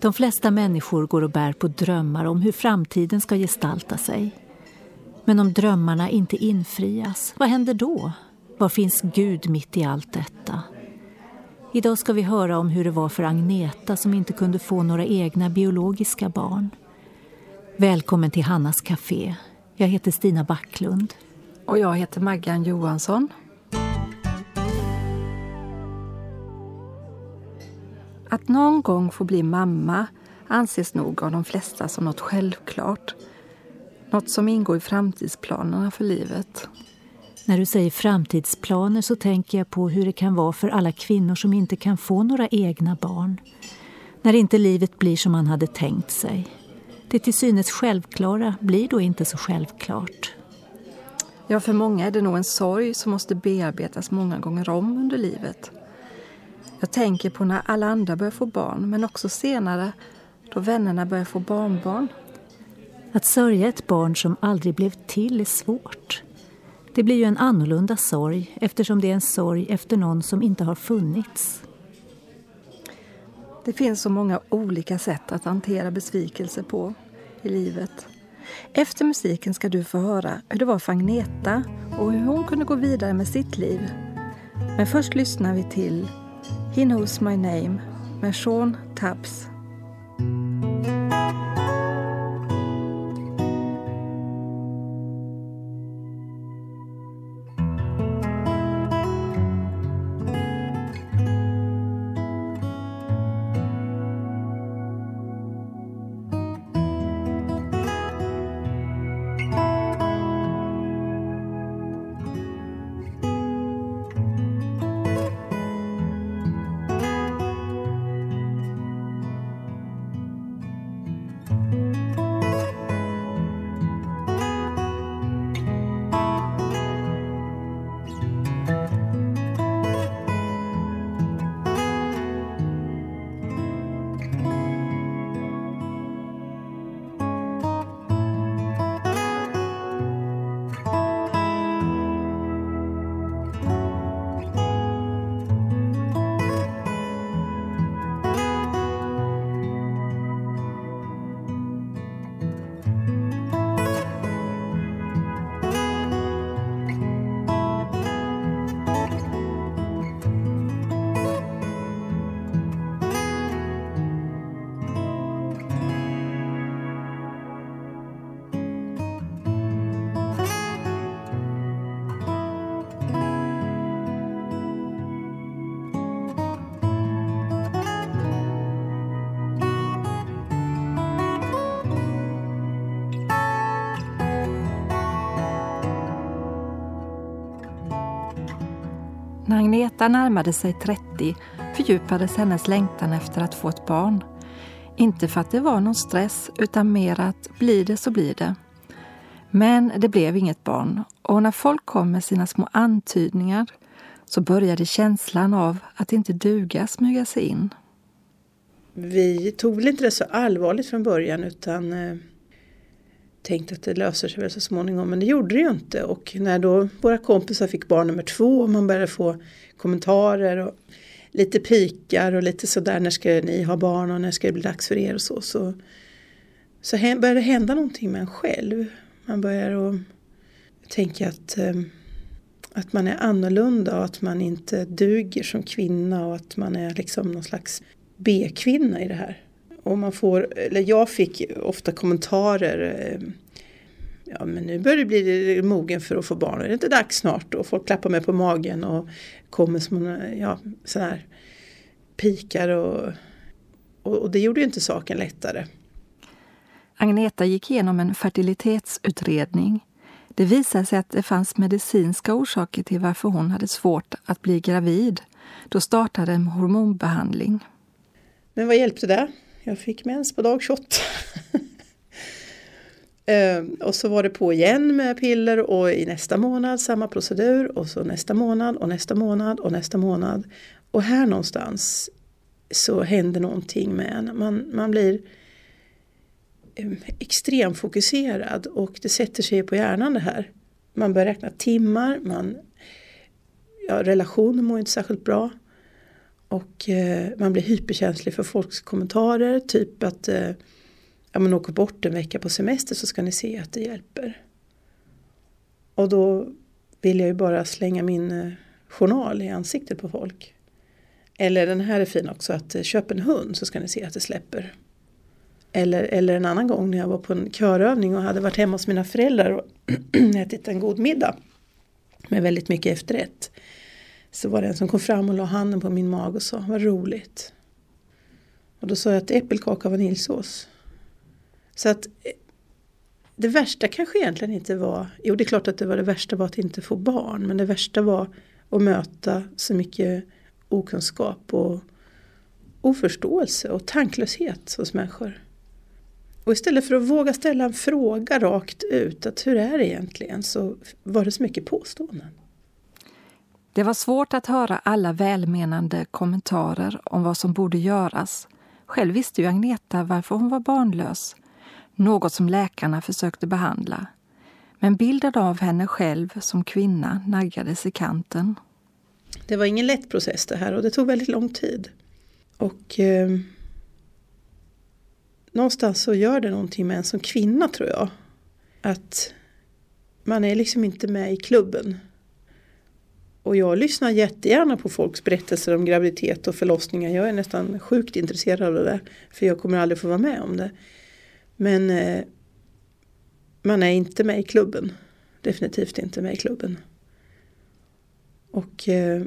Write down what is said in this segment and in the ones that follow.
De flesta människor går och bär på drömmar om hur framtiden ska gestalta sig. Men om drömmarna inte infrias, vad händer då? Var finns Gud mitt i allt detta? Idag ska vi höra om hur det var för Agneta som inte kunde få några egna biologiska barn. Välkommen till Hannas Café. Jag heter Stina Backlund. Och jag heter Maggan Johansson. Att någon gång få bli mamma anses nog av de flesta som något självklart. Något som ingår i framtidsplanerna för livet. När du säger framtidsplaner så tänker jag på hur det kan vara för alla kvinnor som inte kan få några egna barn. När inte livet blir som man hade tänkt sig. Det till synes självklara blir då inte så självklart. Ja, för många är det nog en sorg som måste bearbetas många gånger om under livet. Jag tänker på när alla andra börjar få barn, men också senare då vännerna börjar få barnbarn. Att sörja ett barn som aldrig blev till är svårt. Det blir ju en annorlunda sorg eftersom det är en sorg efter någon som inte har funnits. Det finns så många olika sätt att hantera besvikelse på i livet. Efter musiken ska du få höra hur det var för Agneta och hur hon kunde gå vidare med sitt liv. Men först lyssnar vi till He knows my name med Tubbs. När Agneta närmade sig 30 fördjupades hennes längtan efter att få ett barn. Inte för att det var någon stress, utan mer att blir det så blir det. Men det blev inget barn och när folk kom med sina små antydningar så började känslan av att inte duga smyga sig in. Vi tog väl inte det så allvarligt från början utan eh, tänkt tänkte att det löser sig väl så småningom men det gjorde det ju inte och när då våra kompisar fick barn nummer två och man började få kommentarer och lite pikar och lite sådär när ska ni ha barn och när ska det bli dags för er och så så, så började det hända någonting med en själv. Man börjar tänka att, eh, att man är annorlunda och att man inte duger som kvinna och att man är liksom någon slags B-kvinna i det här. Och man får, eller jag fick ofta kommentarer. Eh, ja men nu börjar det bli mogen för att få barn. Är det inte dags snart? Och folk klappar mig på magen och kommer som ja, sån här pikar och, och, och det gjorde ju inte saken lättare. Agneta gick igenom en fertilitetsutredning. Det visade sig att det fanns medicinska orsaker till varför hon hade svårt att bli gravid. Då startade en hormonbehandling. Men vad hjälpte det? Jag fick mens på dag 28. Ehm, och så var det på igen med piller och i nästa månad samma procedur och så nästa månad och nästa månad och nästa månad. Och här någonstans så händer någonting med en. Man, man blir ehm, extremt fokuserad och det sätter sig på hjärnan det här. Man börjar räkna timmar, man, ja, relationer mår inte särskilt bra. Och eh, man blir hyperkänslig för folks kommentarer. Typ att eh, ja, man åker bort en vecka på semester så ska ni se att det hjälper. Och då vill jag ju bara slänga min eh, journal i ansiktet på folk. Eller den här är fin också, att eh, köp en hund så ska ni se att det släpper. Eller, eller en annan gång när jag var på en körövning och hade varit hemma hos mina föräldrar och ätit en god middag. Med väldigt mycket efterrätt. Så var det en som kom fram och la handen på min mage och sa, vad roligt. Och då sa jag att äppelkaka och vaniljsås. Så att eh, det värsta kanske egentligen inte var, jo det är klart att det var det värsta var att inte få barn. Men det värsta var att möta så mycket okunskap och oförståelse och tanklöshet hos människor. Och istället för att våga ställa en fråga rakt ut, att hur är det egentligen, så var det så mycket påståenden. Det var svårt att höra alla välmenande kommentarer om vad som borde göras. Själv visste ju Agneta varför hon var barnlös, något som läkarna försökte behandla. Men bilden av henne själv som kvinna naggades i kanten. Det var ingen lätt process det här och det tog väldigt lång tid. Och eh, någonstans så gör det någonting med en som kvinna tror jag. Att man är liksom inte med i klubben. Och jag lyssnar jättegärna på folks berättelser om graviditet och förlossningar. Jag är nästan sjukt intresserad av det. För jag kommer aldrig få vara med om det. Men eh, man är inte med i klubben. Definitivt inte med i klubben. Och eh,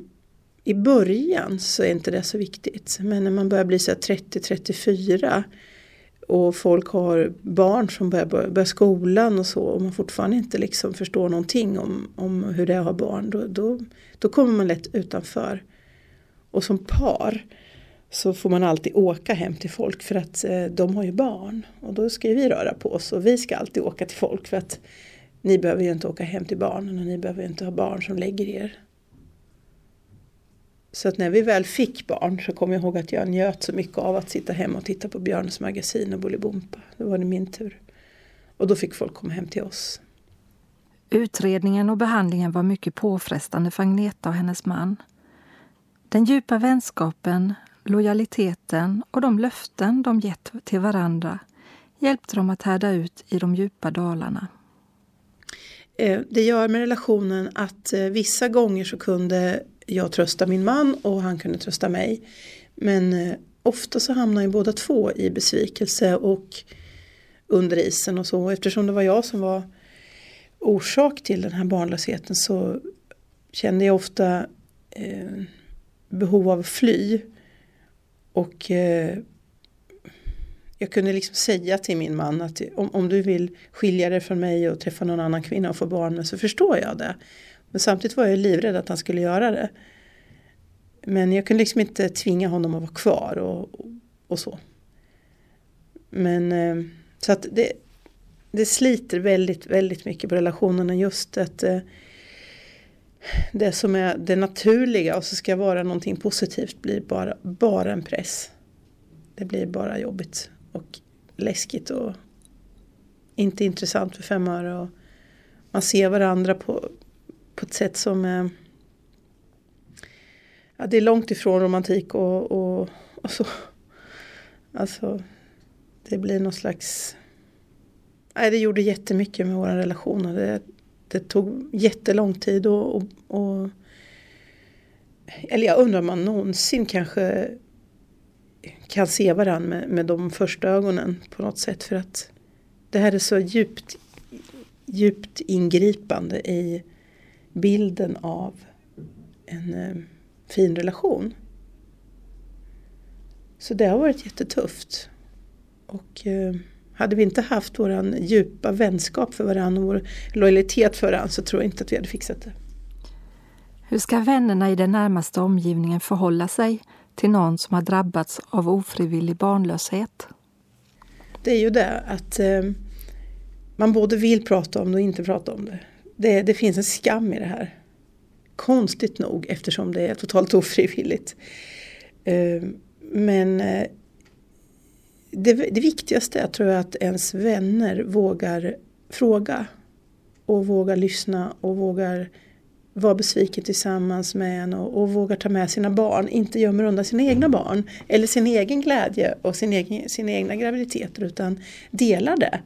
i början så är inte det så viktigt. Men när man börjar bli 30-34 och folk har barn som börjar, börjar skolan och så och man fortfarande inte liksom förstår någonting om, om hur det är att ha barn. Då, då, då kommer man lätt utanför. Och som par så får man alltid åka hem till folk för att eh, de har ju barn. Och då ska ju vi röra på oss och vi ska alltid åka till folk för att ni behöver ju inte åka hem till barnen och ni behöver ju inte ha barn som lägger er. Så att när vi väl fick barn så kommer jag ihåg att jag njöt så mycket av att sitta hemma och titta på Björnes magasin och Bolibompa. Då var det min tur. Och då fick folk komma hem till oss. Utredningen och behandlingen var mycket påfrestande för Agneta och hennes man. Den djupa vänskapen, lojaliteten och de löften de gett till varandra hjälpte dem att härda ut i de djupa dalarna. Eh, det gör med relationen att eh, vissa gånger så kunde jag trösta min man och han kunde trösta mig. Men eh, ofta så hamnar ju båda två i besvikelse och under isen och så. Eftersom det var jag som var orsak till den här barnlösheten så kände jag ofta eh, behov av att fly. Och eh, jag kunde liksom säga till min man att om, om du vill skilja dig från mig och träffa någon annan kvinna och få barn med så förstår jag det. Men samtidigt var jag livrädd att han skulle göra det. Men jag kunde liksom inte tvinga honom att vara kvar och, och så. Men eh, så att det, det sliter väldigt, väldigt mycket på relationerna just att eh, det som är det naturliga och så ska vara någonting positivt blir bara, bara en press. Det blir bara jobbigt och läskigt och inte intressant för fem öre. Och man ser varandra på, på ett sätt som är, ja, det är långt ifrån romantik och, och, och så. Alltså, det blir någon slags... Nej, det gjorde jättemycket med vår relation. Och det, det tog jättelång tid och, och, och eller jag undrar om man någonsin kanske kan se varandra med, med de första ögonen på något sätt. För att det här är så djupt, djupt ingripande i bilden av en eh, fin relation. Så det har varit jättetufft. Och eh, hade vi inte haft vår djupa vänskap för varandra och vår lojalitet för varandra så tror jag inte att vi hade fixat det. Hur ska vännerna i den närmaste omgivningen förhålla sig till någon som har drabbats av ofrivillig barnlöshet? Det är ju det att eh, man både vill prata om det och inte prata om det det, det finns en skam i det här. Konstigt nog eftersom det är totalt ofrivilligt. Ehm, men eh, det, det viktigaste är, tror jag att ens vänner vågar fråga och vågar lyssna och vågar vara besviken tillsammans med en och, och vågar ta med sina barn, inte gömmer undan sina egna barn eller sin egen glädje och sin egen, sina egna graviditeter utan delar det.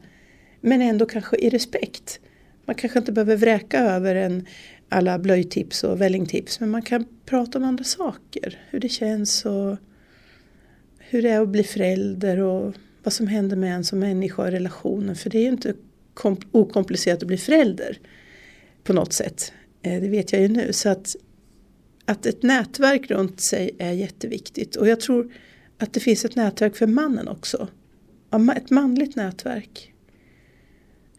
Men ändå kanske i respekt. Man kanske inte behöver vräka över en, alla blöjtips och vällingtips men man kan prata om andra saker. Hur det känns och hur det är att bli förälder och vad som händer med en som människa och relationen. För det är ju inte okomplicerat att bli förälder på något sätt. Eh, det vet jag ju nu. Så att, att ett nätverk runt sig är jätteviktigt. Och jag tror att det finns ett nätverk för mannen också. Ett manligt nätverk.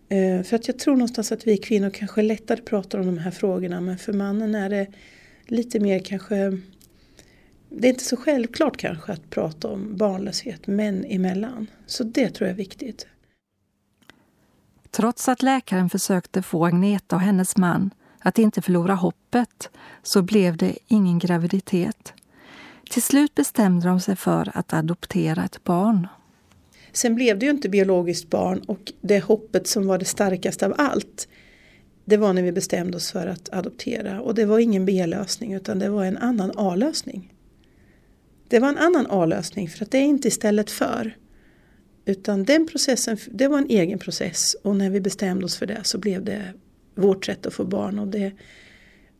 Eh, för att jag tror någonstans att vi kvinnor kanske lättare pratar om de här frågorna men för mannen är det lite mer kanske det är inte så självklart kanske att prata om barnlöshet män emellan. Så det tror jag är viktigt. Trots att läkaren försökte få Agneta och hennes man att inte förlora hoppet så blev det ingen graviditet. Till slut bestämde de sig för att adoptera ett barn. Sen blev det ju inte biologiskt barn och det hoppet som var det starkaste av allt det var när vi bestämde oss för att adoptera och det var ingen B-lösning utan det var en annan A-lösning. Det var en annan A-lösning för att det är inte istället för. Utan den processen, det var en egen process och när vi bestämde oss för det så blev det vårt sätt att få barn. Och, det,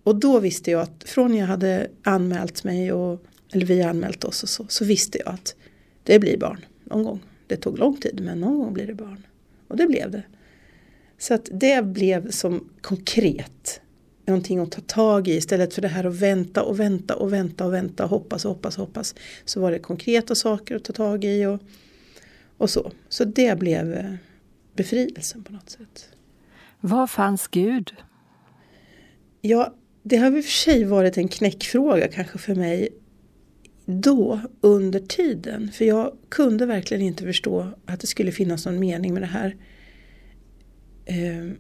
och då visste jag att från jag hade anmält mig och, eller vi anmält oss och så, så visste jag att det blir barn någon gång. Det tog lång tid men någon gång blir det barn. Och det blev det. Så att det blev som konkret någonting att ta tag i istället för det här att vänta och vänta och vänta och vänta och hoppas och hoppas och hoppas. Så var det konkreta saker att ta tag i och, och så. Så det blev eh, befrielsen på något sätt. Var fanns Gud? Ja, det har i och för sig varit en knäckfråga kanske för mig då under tiden. För jag kunde verkligen inte förstå att det skulle finnas någon mening med det här. Ehm,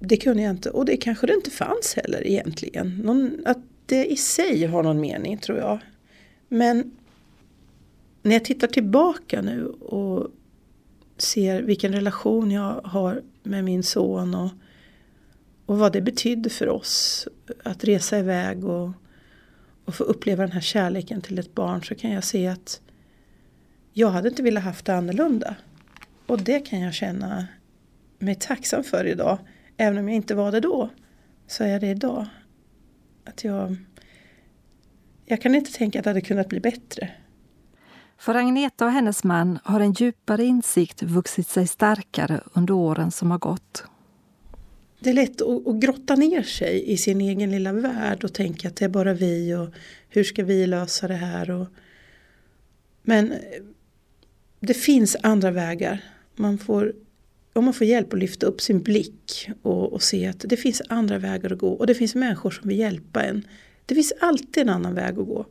det kunde jag inte och det kanske det inte fanns heller egentligen. Någon, att det i sig har någon mening tror jag. Men när jag tittar tillbaka nu och ser vilken relation jag har med min son och, och vad det betydde för oss att resa iväg och, och få uppleva den här kärleken till ett barn så kan jag se att jag hade inte velat haft det annorlunda. Och det kan jag känna mig tacksam för idag. Även om jag inte var det då så är jag det idag. Att jag, jag kan inte tänka att det hade kunnat bli bättre. För Agneta och hennes man har en djupare insikt vuxit sig starkare under åren som har gått. Det är lätt att, att grotta ner sig i sin egen lilla värld och tänka att det är bara vi och hur ska vi lösa det här. Och, men det finns andra vägar. Man får om man får hjälp att lyfta upp sin blick och, och, se att det finns andra vägar att gå och det finns människor som vill hjälpa en. Det finns alltid en annan väg att gå.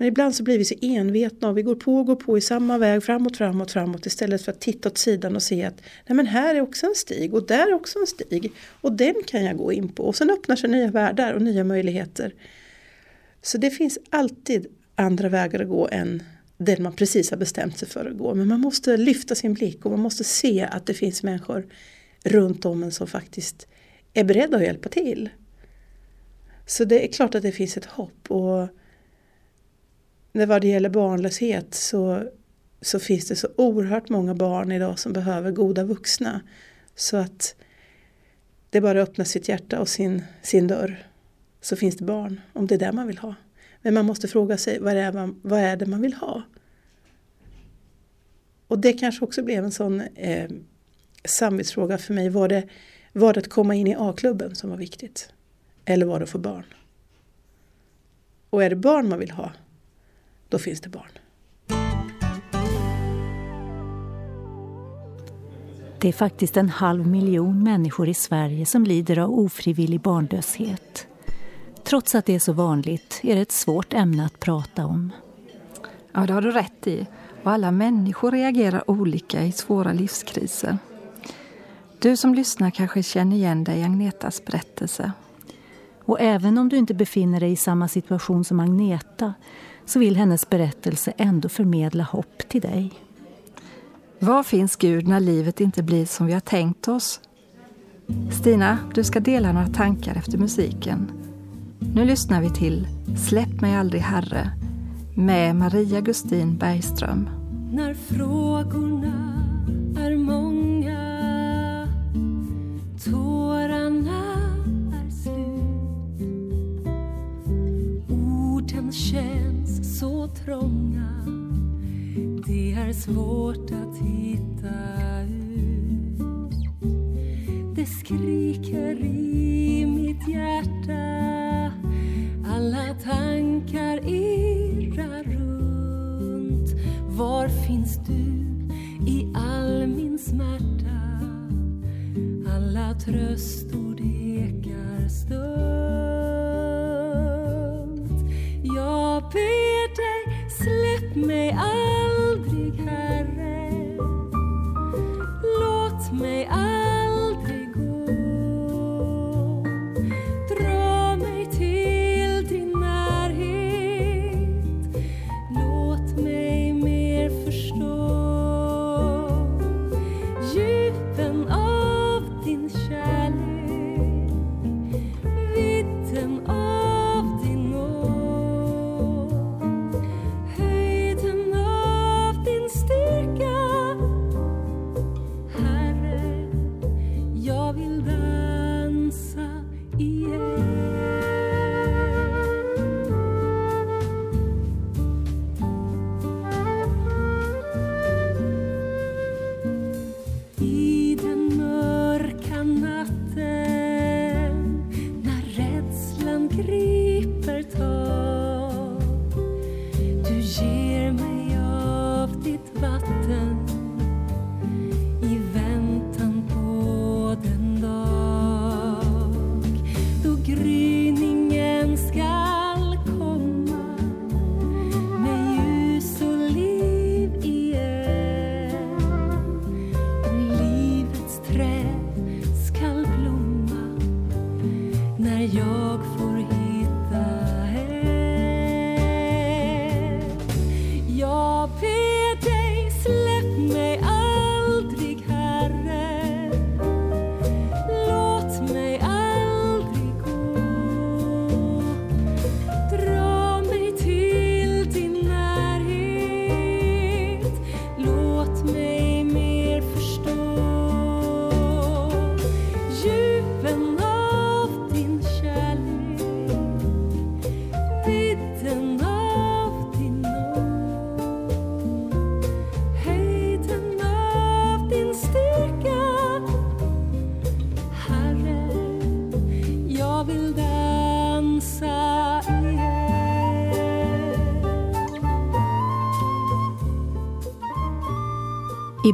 Men ibland så blir vi så envetna och vi går på och går på i samma väg framåt, framåt, framåt istället för att titta åt sidan och se att nej men här är också en stig och där är också en stig och den kan jag gå in på och sen öppnar sig nya världar och nya möjligheter. Så det finns alltid andra vägar att gå än den man precis har bestämt sig för att gå. Men man måste lyfta sin blick och man måste se att det finns människor runt om en som faktiskt är beredda att hjälpa till. Så det är klart att det finns ett hopp. Och när vad det gäller barnlöshet så, så finns det så oerhört många barn idag som behöver goda vuxna. Så att det bara öppnar sitt hjärta och sin, sin dörr så finns det barn om det är det man vill ha. Men man måste fråga sig vad är, man, vad är det man vill ha? Och det kanske också blev en sån eh, samvetsfråga för mig. Var det, var det att komma in i A-klubben som var viktigt? Eller var det att få barn? Och är det barn man vill ha, då finns det barn. Det är faktiskt en halv miljon människor i Sverige som lider av ofrivillig barnlöshet. Trots att det är så vanligt är det ett svårt ämne att prata om. Ja, det har du rätt i. Och alla människor reagerar olika i svåra livskriser. Du som lyssnar kanske känner igen dig i Agnetas berättelse. Och även om du inte befinner dig i samma situation som Agneta så vill hennes berättelse ändå förmedla hopp till dig. Var finns Gud när livet inte blir som vi har tänkt oss? Stina, du ska dela några tankar efter musiken. Nu lyssnar vi till Släpp mig aldrig Herre med Maria Gustin Bergström. När frågorna trånga. Det är svårt att hitta ut. Det skriker i mitt hjärta. Alla tankar irrar runt. Var finns du i all min smärta? Alla tröst dança e é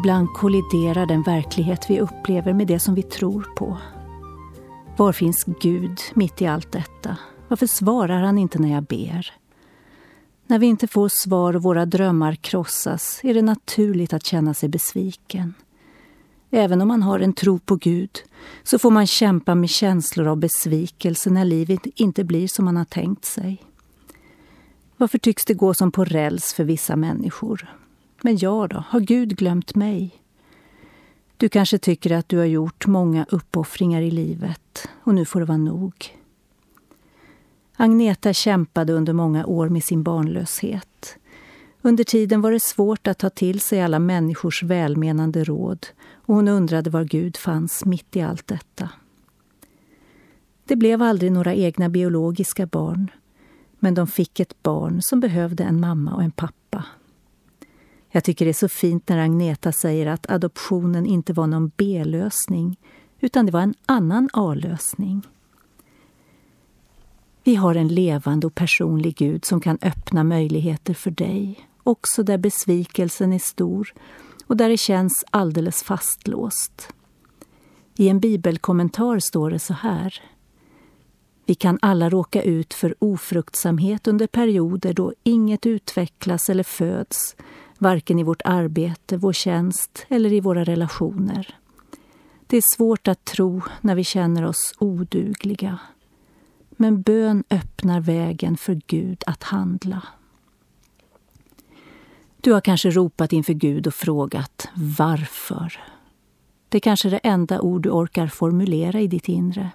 Ibland kolliderar den verklighet vi upplever med det som vi tror på. Var finns Gud mitt i allt detta? Varför svarar han inte när jag ber? När vi inte får svar och våra drömmar krossas är det naturligt att känna sig besviken. Även om man har en tro på Gud så får man kämpa med känslor av besvikelse när livet inte blir som man har tänkt sig. Varför tycks det gå som på räls för vissa människor? Men jag då? Har Gud glömt mig? Du kanske tycker att du har gjort många uppoffringar i livet och nu får det vara nog. Agneta kämpade under många år med sin barnlöshet. Under tiden var det svårt att ta till sig alla människors välmenande råd och hon undrade var Gud fanns mitt i allt detta. Det blev aldrig några egna biologiska barn men de fick ett barn som behövde en mamma och en pappa. Jag tycker det är så fint när Agneta säger att adoptionen inte var någon B-lösning utan det var en annan A-lösning. Vi har en levande och personlig Gud som kan öppna möjligheter för dig, också där besvikelsen är stor och där det känns alldeles fastlåst. I en bibelkommentar står det så här. Vi kan alla råka ut för ofruktsamhet under perioder då inget utvecklas eller föds varken i vårt arbete, vår tjänst eller i våra relationer. Det är svårt att tro när vi känner oss odugliga. Men bön öppnar vägen för Gud att handla. Du har kanske ropat inför Gud och frågat varför. Det är kanske det enda ord du orkar formulera i ditt inre.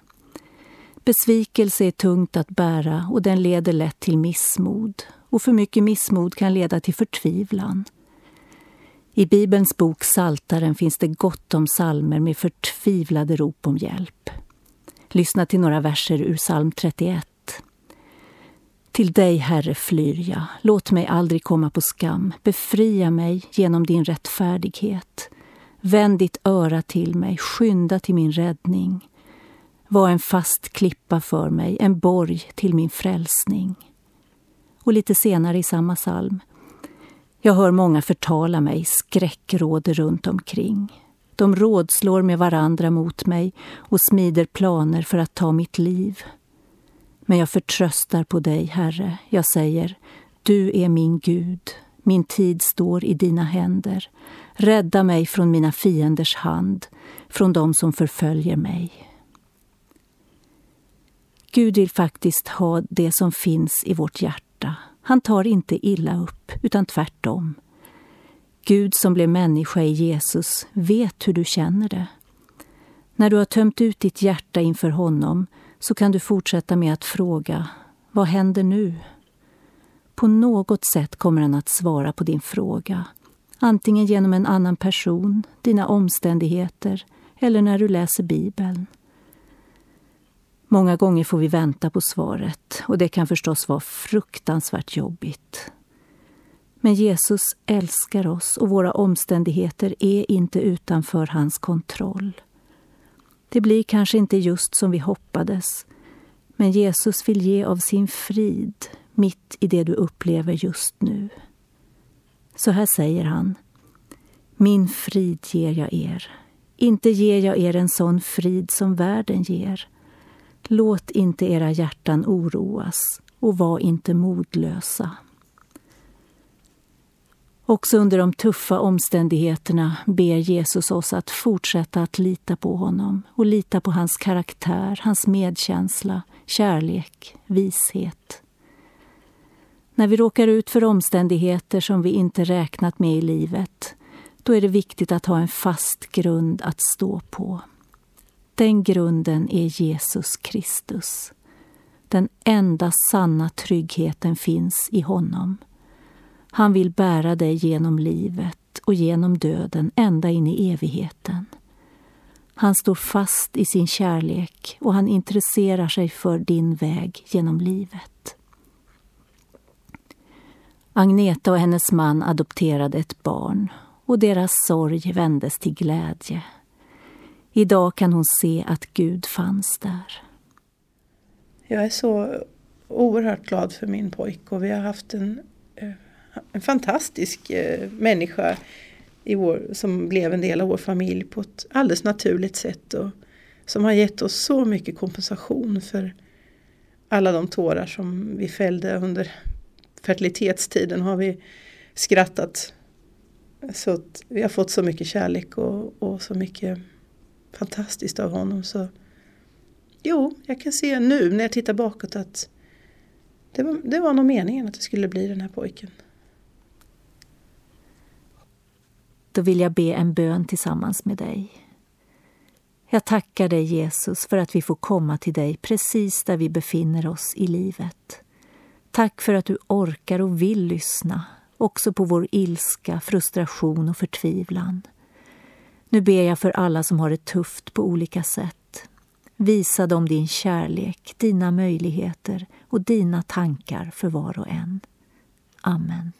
Besvikelse är tungt att bära och den leder lätt till missmod. Och för mycket missmod kan leda till förtvivlan. I Bibelns bok Saltaren finns det gott om salmer med förtvivlade rop om hjälp. Lyssna till några verser ur psalm 31. Till dig, Herre, flyr jag. Låt mig aldrig komma på skam. Befria mig genom din rättfärdighet. Vänd ditt öra till mig, skynda till min räddning. Var en fast klippa för mig, en borg till min frälsning. Och lite senare i samma psalm. Jag hör många förtala mig, skräck råder runt omkring. De rådslår med varandra mot mig och smider planer för att ta mitt liv. Men jag förtröstar på dig, Herre. Jag säger, du är min Gud. Min tid står i dina händer. Rädda mig från mina fienders hand, från dem som förföljer mig. Gud vill faktiskt ha det som finns i vårt hjärta. Han tar inte illa upp, utan tvärtom. Gud som blev människa i Jesus vet hur du känner det. När du har tömt ut ditt hjärta inför honom så kan du fortsätta med att fråga Vad händer nu? På något sätt kommer han att svara på din fråga. Antingen genom en annan person, dina omständigheter eller när du läser Bibeln. Många gånger får vi vänta på svaret och det kan förstås vara fruktansvärt jobbigt. Men Jesus älskar oss och våra omständigheter är inte utanför hans kontroll. Det blir kanske inte just som vi hoppades, men Jesus vill ge av sin frid mitt i det du upplever just nu. Så här säger han. Min frid ger jag er. Inte ger jag er en sån frid som världen ger. Låt inte era hjärtan oroas och var inte modlösa. Också under de tuffa omständigheterna ber Jesus oss att fortsätta att lita på honom och lita på hans karaktär, hans medkänsla, kärlek, vishet. När vi råkar ut för omständigheter som vi inte räknat med i livet, då är det viktigt att ha en fast grund att stå på. Den grunden är Jesus Kristus. Den enda sanna tryggheten finns i honom. Han vill bära dig genom livet och genom döden ända in i evigheten. Han står fast i sin kärlek och han intresserar sig för din väg genom livet. Agneta och hennes man adopterade ett barn och deras sorg vändes till glädje. Idag kan hon se att Gud fanns där. Jag är så oerhört glad för min pojke och vi har haft en, eh, en fantastisk eh, människa i vår, som blev en del av vår familj på ett alldeles naturligt sätt och som har gett oss så mycket kompensation för alla de tårar som vi fällde under fertilitetstiden har vi skrattat. Så att vi har fått så mycket kärlek och, och så mycket fantastiskt av honom. Så Jo, jag kan se nu när jag tittar bakåt att det var, det var nog meningen att det skulle bli den här pojken. Då vill jag be en bön tillsammans med dig. Jag tackar dig Jesus för att vi får komma till dig precis där vi befinner oss i livet. Tack för att du orkar och vill lyssna, också på vår ilska, frustration och förtvivlan. Nu ber jag för alla som har det tufft på olika sätt. Visa dem din kärlek, dina möjligheter och dina tankar för var och en. Amen.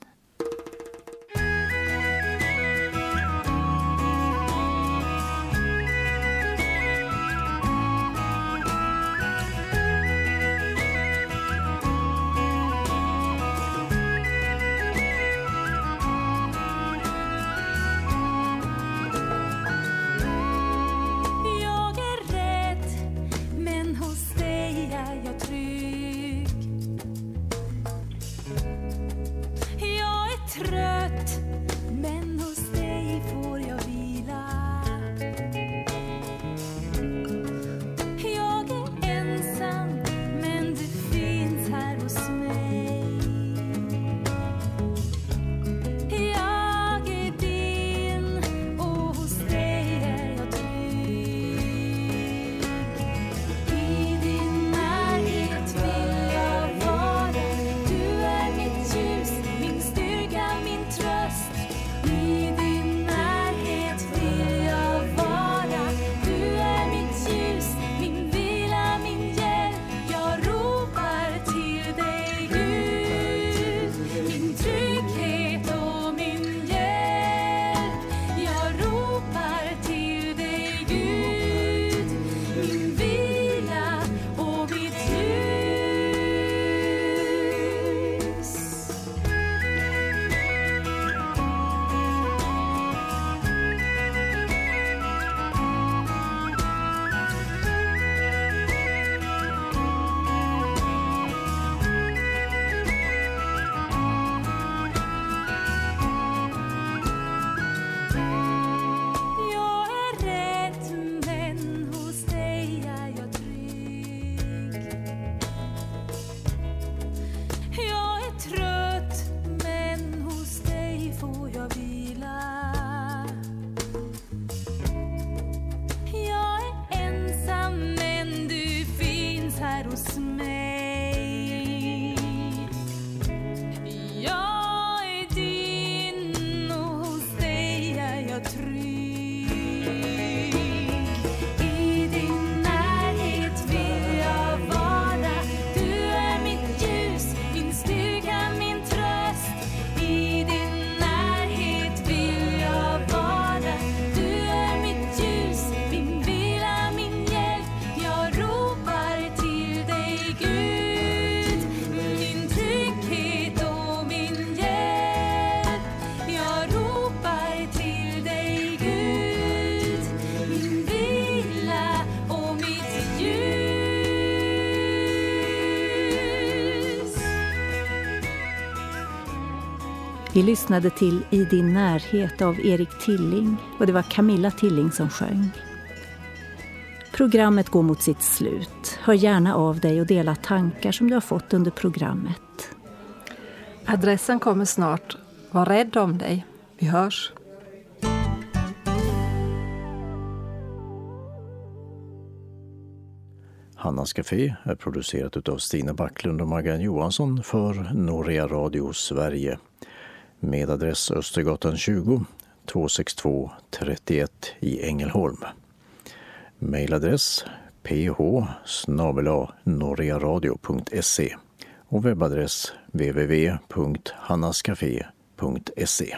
Vi lyssnade till I din närhet av Erik Tilling och det var Camilla Tilling som sjöng. Programmet går mot sitt slut. Hör gärna av dig och dela tankar som du har fått under programmet. Adressen kommer snart. Var rädd om dig. Vi hörs. Hannas Café är producerat av Stina Backlund och Maggan Johansson för Norea Radio Sverige med adress Östergatan 20 262 31 i Ängelholm. Mailadress ph norearadio.se och webbadress www.hannascafé.se